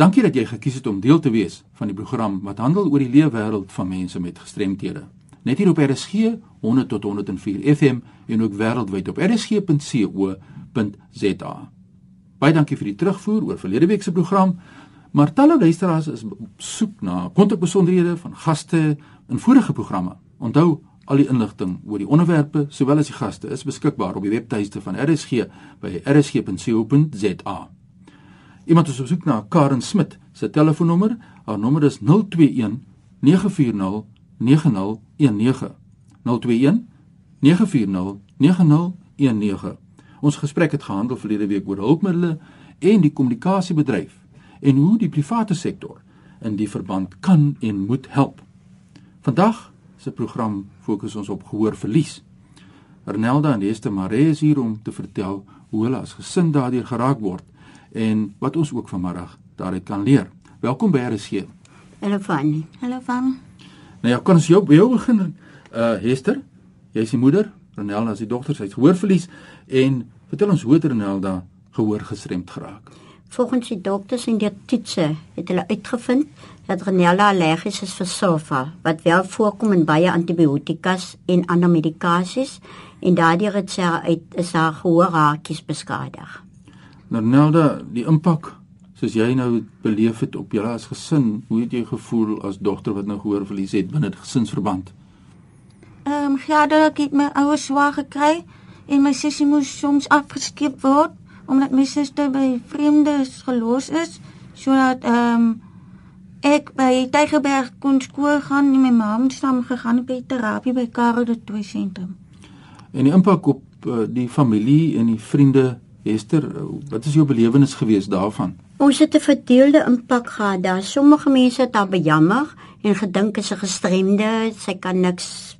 Dankie dat jy gekies het om deel te wees van die program wat handel oor die leefwêreld van mense met gestremthede. Net hier op RSG 100 tot 104 FM en ook wêreldwyd op rsg.co.za. Baie dankie vir die terugvoer oor verlede week se program. Maar talle luisteraars is soek na kontakbesonderhede van gaste in vorige programme. Onthou, al die inligting oor die onderwerpe sowel as die gaste is beskikbaar op die webtuiste van RSG by rsg.co.za. Iemand is op soek na Karen Smit se telefoonnommer. Haar nommer is 021 940 9019. 021 940 9019. Ons gesprek het gehandel verlede week oor hulpmiddels en die kommunikasiebedryf en hoe die private sektor in die verband kan en moet help. Vandag se program fokus ons op gehoorverlies. Ernelda en Esther Maree is hier om te vertel hoe hulle as gesin daardeur geraak word en wat ons ook vanmiddag daaruit kan leer. Welkom by RSG. Hallo Fanny. Hallo Fanny. Nou ja, kan ons jou jou begin uh Esther? Jy is die moeder, Ernelda is die dogter, sy het gehoorverlies en vertel ons hoe het Ernelda gehoor gestremd geraak? Volgens die dokters en die toetse het hulle uitgevind dat Renella allergies is vir sulfa wat wel voorkom in baie antibiotikas en ander medikasies en daardeur het sy uit is haar gehoorhaartjies beskadig. Renella, die impak soos jy nou beleef het op julle as gesin, hoe het jy gevoel as dogter wat nou gehoorverlies het binne die gesinsverband? Ehm um, ja, dat ek my ouers swaar gekry en my sussie moes soms afgeskeep word omdat my suster by vreemdes gelos is sodat ehm um, ek by Tygerberg kon skool gaan en my ma het saam gegaan by terapie by Karel de Tooi sentrum. En die impak op uh, die familie en die vriende Esther, wat is jou belewenis gewees daarvan? Ons het 'n verdeelde impak gehad. Daar sommige mense het daar bejammer en gedink 'n gestremde, sy kan niks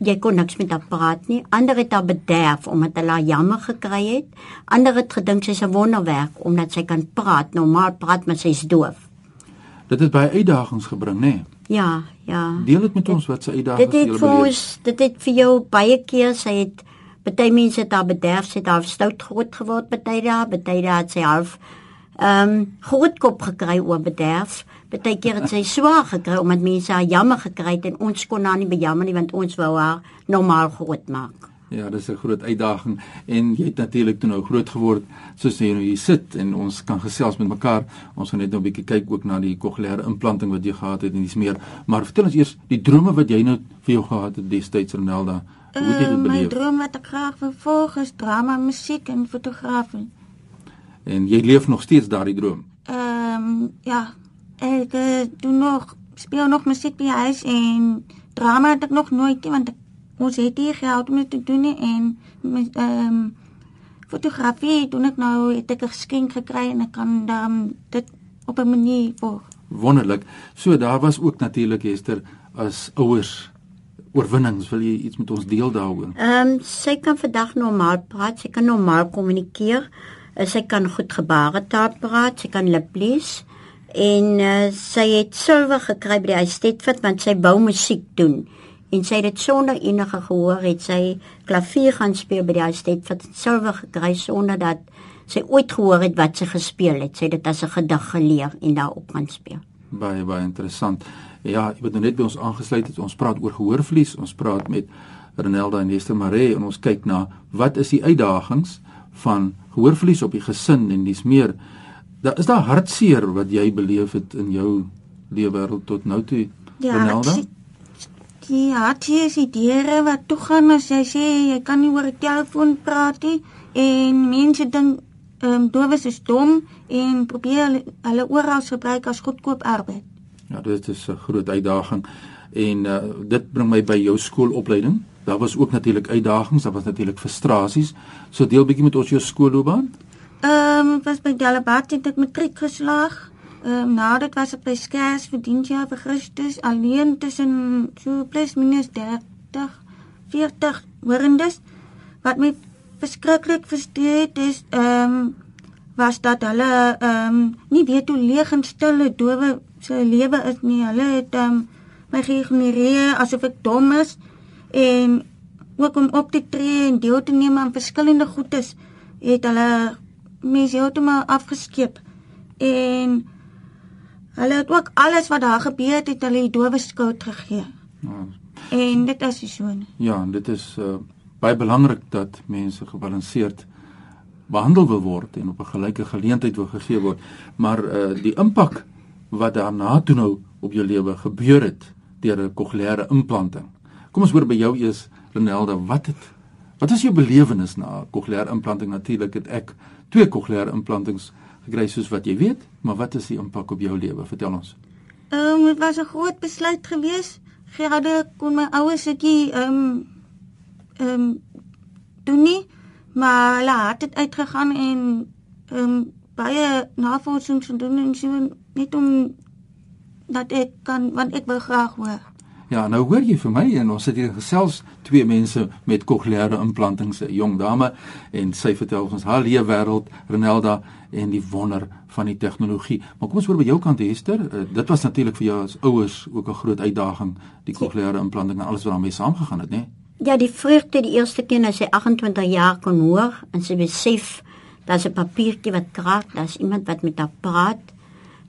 jy kon niks met haar praat nie. Ander het haar bederf omdat hulle haar jammer gekry het. Ander het gedink sy's 'n wonderwerk omdat sy kan praat, normaal praat maar sy's doof. Dit het baie uitdagings gebring, nê? Nee? Ja, ja. Deel dit met dit, ons wat sy uitdagings dit het vir ons, dit het vir jou baie keer sy het baie mense het haar bederf, sy het haar stout groot geword baie daar, baie daar het sy half ehm um, groot kop gekry oor bederf. Partykeer het sy swaar gekry omdat mense haar jammer gekry het en ons kon haar nie bejammer nie want ons wou haar normaal groot maak. Ja, dis 'n groot uitdaging en jy het natuurlik toe nou groot geword soos jy nou hier sit en ons kan gesels met mekaar. Ons gaan net nou 'n bietjie kyk ook na die kokleaire implanting wat jy gehad het en dis meer. Maar vertel ons eers die drome wat jy nou vir jou gehad het destyds Ronelda. Hoe het jy dit Ehm, beleef? My droom wat ek graag wil volg is drama, musiek en fotografie. En jy leef nog steeds daardie droom. Ehm um, ja, ek uh, doen nog speel nog musiek by huis en drama het ek nog nooit nie want ek, ons het nie geld om dit te doen nie en ehm um, fotografie doen ek nou het ek 'n geskenk gekry en ek kan dan dit op 'n manier volg. Wonderlik. So daar was ook natuurlik Esther as ouers oorwinnings. Wil jy iets met ons deel daaroor? Ehm um, sy kan vandag normaal praat, sy kan normaal kommunikeer. Uh, sy kan goed gebaretaal praat, sy kan lip lees en uh, sy het silwer gekry by die Estetfit want sy wou musiek doen. En sy het dit sonder enige gehoor het sy klavier gaan speel by die Estetfit silwer gekry sonder dat sy ooit gehoor het wat sy gespeel het. Sy het dit as 'n gedig geleer en daarop gaan speel. Baie baie interessant. Ja, ek het nou net by ons aangesluit het. Ons praat oor gehoorverlies. Ons praat met Renelda en Esther Maree en ons kyk na wat is die uitdagings van gehoorverlies op die gesin en dis meer. Daar is daar hartseer wat jy beleef het in jou lewe tot nou toe. Ja, Renelda? die hartjie is die deure wat toe gaan as jy sê jy kan nie oor 'n telefoon praat nie en mense dink ehm um, dowes is dom en probeer hulle, hulle oral gebruik as goedkoop arbeid. Ja, dit is 'n groot uitdaging en uh, dit bring my by jou skoolopleiding. Daar was ook natuurlik uitdagings, daar was natuurlik frustrasies. So deel bietjie met ons jou skoolloopbaan. Ehm um, was by Delabat het ek matriek geslaag. Ehm um, na dit was ek by Skers vir diensjaar vir Christus alleen tussen so plus minus 30 40 horendes wat my verskriklik versteur het is ehm um, was dat hulle ehm um, nie weet hoe leeg en stil 'n dowe se lewe is nie. Hulle het um, my geïgnoreer asof ek dom is en ook om op te tree en deel te neem aan verskillende goedes het hulle mense heeltemal afgeskeep en Hulle het ook alles wat daar gebeur het, het hulle die dowe skout gegee. Ja, En dit is so. Ja, en dit is uh, baie belangrik dat mense gebalanseerd behandel wil word en op 'n gelyke geleentheid wil gegee word. Maar uh, die impak wat daarna toe nou op jou lewe gebeur het deur 'n kokleaire implanting. Kom ons hoor by jou eers Renelda, wat het wat is jou belewenis na 'n kokleaire implanting? Natuurlik het ek twee kokleaire implantings gekry soos wat jy weet, maar wat is die impak op jou lewe? Vertel ons. Ehm um, dit was 'n groot besluit geweest. Gerade kon my ouers netjie ehm um, ehm um, doen nie, maar hulle het dit uitgegaan en ehm um, baie navorsing gedoen en so net om dat ek kan want ek wil graag hoor. Ja, nou hoor jy vir my en ons sit hier gesels twee mense met kokleaire implantings, 'n jong dame en sy vertel ons haar lewe wêreld, Renelda en die wonder van die tegnologie. Maar kom ons hoor by jou kant Hester, uh, dit was natuurlik vir jou as ouers ook 'n groot uitdaging, die kokleaire implanting en alles wat daarmee saamgegaan het, né? Nee? Ja, die vreugde die eerste keer as sy 28 jaar kon hoor en sy besef daar's 'n papiertjie wat kraak, daar's iemand wat met haar praat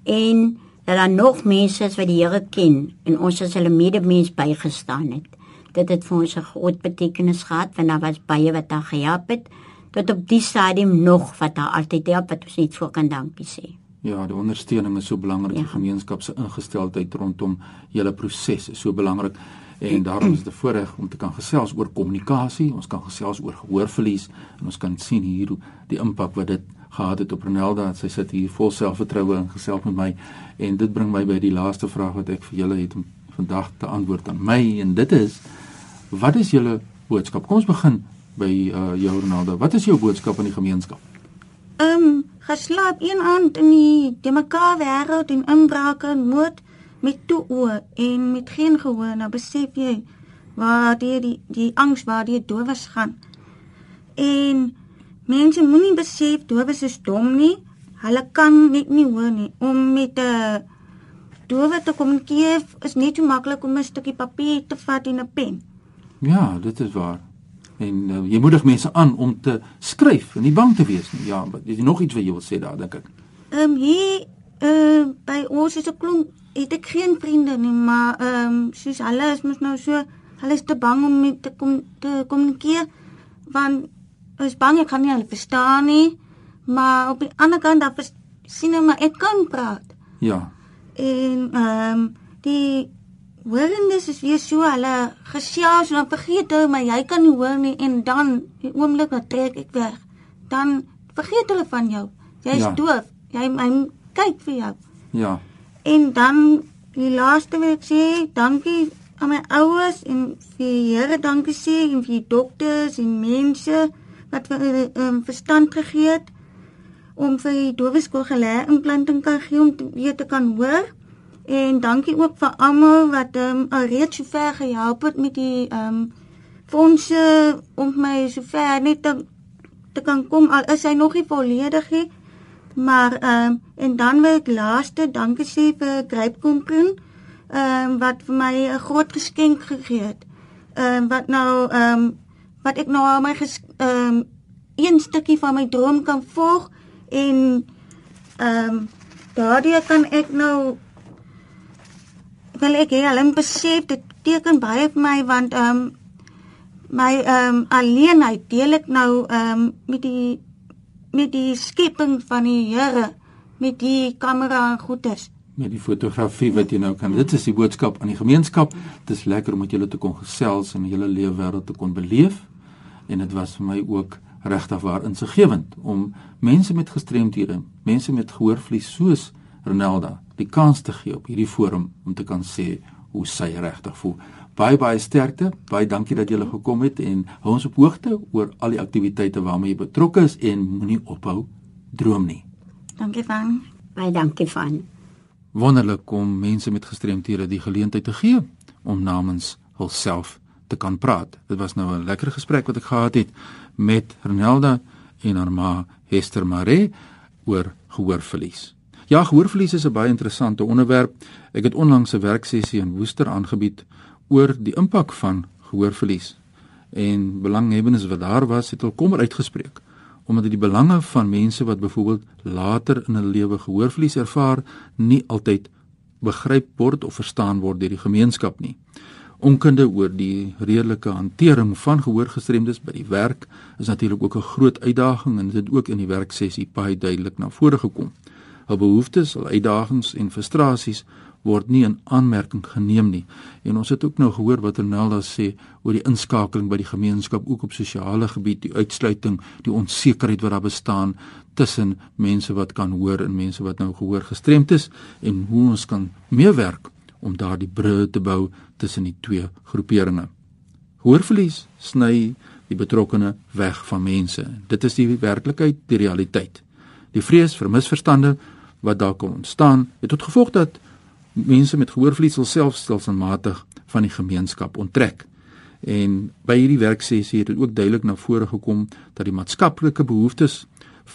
en dat daar nog mense is wat die Here ken en ons as hulle medemens bygestaan het. Dit het vir ons 'n groot betekenis gehad want daar was baie wat daar gehelp het tot op die stadium nog wat daar altyd help wat ons net voor kan dankie sê. Ja, die ondersteuning is so belangrik, ja. die gemeenskap se ingesteldheid rondom julle proses is so belangrik en daarom is dit 'n voorreg om te kan gesels oor kommunikasie, ons kan gesels oor gehoorverlies en ons kan sien hier die impak wat dit gehad het op Renelda. Sy sit hier vol selfvertroue en gesels met my en dit bring my by die laaste vraag wat ek vir julle het om vandag te antwoord aan my en dit is wat is julle boodskap? Kom ons begin by uh, jou Renelda. Wat is jou boodskap aan die gemeenskap? Ehm um, geslaap een aand in die de mekaar wêreld en inbrake en moord met toe oë en met geen gehoor nou besef jy waar die die, die angs waar die dowes gaan. En mense moenie besef dowes is dom nie. Hulle kan net nie hoor nie. Om met 'n dowe te kommunikeer is net so maklik om 'n stukkie papier te vat en 'n pen. Ja, dit is waar. En uh, jy moedig mense aan om te skryf en nie bang te wees nie. Ja, is nog iets wat jy wil sê daar dink ek? Ehm um, hier uh, by ons is 'n klomp het ek geen vriende nie, maar ehm um, soos hulle is mos nou so, hulle is te bang om met te kom te kommunikeer want is bang ek gaan nie hulle verstaan nie. Maar op die ander kant dan sien hulle maar ek kan praat. Ja. En ehm um, die hoorendes is weer so hulle gesels en dan vergeet hulle maar jy kan nie hoor nie en dan die oomblik wat trek ek weg. Dan vergeet hulle van jou. Jy's Ja. doof. Jy hy kyk vir jou. Ja. En dan die laaste wil ek sê, dankie aan my ouers en vir die Here dankie sê en vir die dokters en mense wat vir hulle um, verstand gegee het om vir die doweskool geleer implanting kan gee om te weet te kan hoor. En dankie ook vir almal wat um, alreeds so ver gehelp het met die ehm um, fondse om my so ver net te, te kan kom al is hy nog nie volledig nie. Maar ehm um, en dan wil ek laaste dankie sê vir Grypkompen ehm um, wat vir my 'n groot geskenk gegee het. Ehm um, wat nou ehm um, wat ek nou my ehm um, een stukkie van my droom kan volg en ehm um, daardie kan ek nou wil ek hulle moet besef dit beteken baie vir my want ehm um, my ehm um, alleenheid deel ek nou ehm um, met die met die skepping van die Here met die kamera en goeders. met die fotografie wat jy nou kan. Dit is die boodskap aan die gemeenskap. Dit is lekker om met julle te kon gesels en julle lewe wêreld te kon beleef. En dit was vir my ook regtig waar insiggewend om mense met gestremthede, mense met gehoorverlies soos Ronelda, die kans te gee op hierdie forum om te kan sê hoe sy regtig voel. Baie baie sterkte. Baie dankie dat julle gekom het en hou ons op hoogte oor al die aktiwiteite waarmee jy betrokke is en moenie ophou droom nie. Dankie van. Baie dankie van. wonderlik om mense met gestremthede die geleentheid te gee om namens hulself te kan praat. Dit was nou 'n lekker gesprek wat ek gehad het met Renelda en haar ma Hester Mare oor gehoorverlies. Ja, gehoorverlies is 'n baie interessante onderwerp. Ek het onlangs 'n werksessie in Woester aangebied oor die impak van gehoorverlies. En belanghebbendes wat daar was, het hul kommer uitgespreek omdat dit die belange van mense wat byvoorbeeld later in hulle lewe gehoorverlies ervaar nie altyd begryp word of verstaan word deur die gemeenskap nie. Onkunde oor die redelike hantering van gehoorgestremdes by die werk is natuurlik ook 'n groot uitdaging en dit ook in die werksessie baie duidelik na vore gekom. Hul behoeftes, hul uitdagings en frustrasies word nie in aanmerking geneem nie. En ons het ook nou gehoor wat Ronaldo sê oor die inskakeling by die gemeenskap ook op sosiale gebied, die uitsluiting, die onsekerheid wat daar bestaan tussen mense wat kan hoor en mense wat nou gehoor gestremd is en hoe ons kan meewerk om daardie brûe te bou tussen die twee groeperinge. Hoorverlies sny die betrokkene weg van mense. Dit is die werklikheid, die realiteit. Die vrees vir misverstande wat daar kan ontstaan, het tot gevolg dat mense met gehoorverlies self stelselmatig van die gemeenskap onttrek. En by hierdie werksessie het dit ook duidelik na vore gekom dat die maatskaplike behoeftes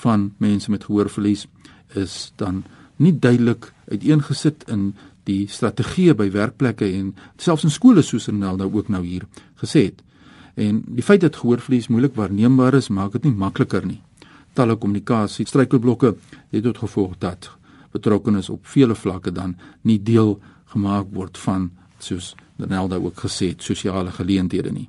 van mense met gehoorverlies is dan nie duidelik uiteengesit in die strategieë by werkplekke en selfs in skole soos Ronaldo ook nou hier gesê het. En die feit dat gehoorverlies moeilik waarneembaar is, maak dit nie makliker nie. Talle kommunikasie struikelblokke het tot gevolg dat betrokkenes op vele vlakke dan nie deel gemaak word van soos Ronaldo ook gesê het sosiale geleenthede nie.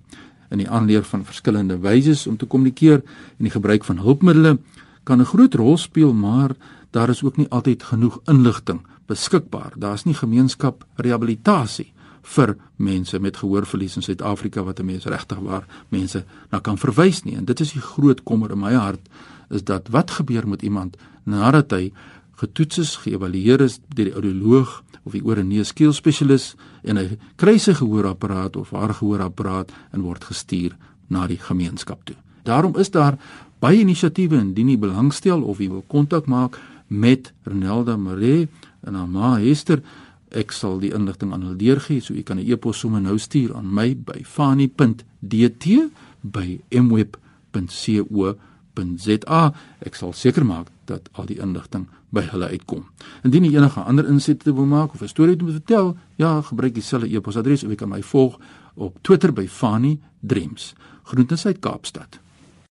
In die aanleer van verskillende wyse om te kommunikeer en die gebruik van hulpmiddels kan 'n groot rol speel, maar daar is ook nie altyd genoeg inligting beskikbaar. Daar's nie gemeenskap rehabilitasie vir mense met gehoorverlies in Suid-Afrika wat 'n mens regtig waar mense na kan verwys nie. En dit is die groot kommer in my hart is dat wat gebeur met iemand nadat hy getoets is, geëvalueer is deur die audioloog of die oor en neus keel spesialis en hy kry sy gehoorapparaat of haar gehoorapparaat en word gestuur na die gemeenskap toe. Daarom is daar baie inisiatiewe indien jy belangstel of jy wil kontak maak met Renelda Maree en haar ma Hester. Ek sal die inligting aan hulle deurgee, so jy kan 'n e-pos sommer nou stuur aan my by fani.dt by mweb.co.za. Ek sal seker maak dat al die inligting by hulle uitkom. Indien jy enige ander insette wil maak of 'n storie wil vertel, ja, gebruik dieselfde e-posadres of jy kan my volg op Twitter by Fani Dreams. Groetens uit Kaapstad.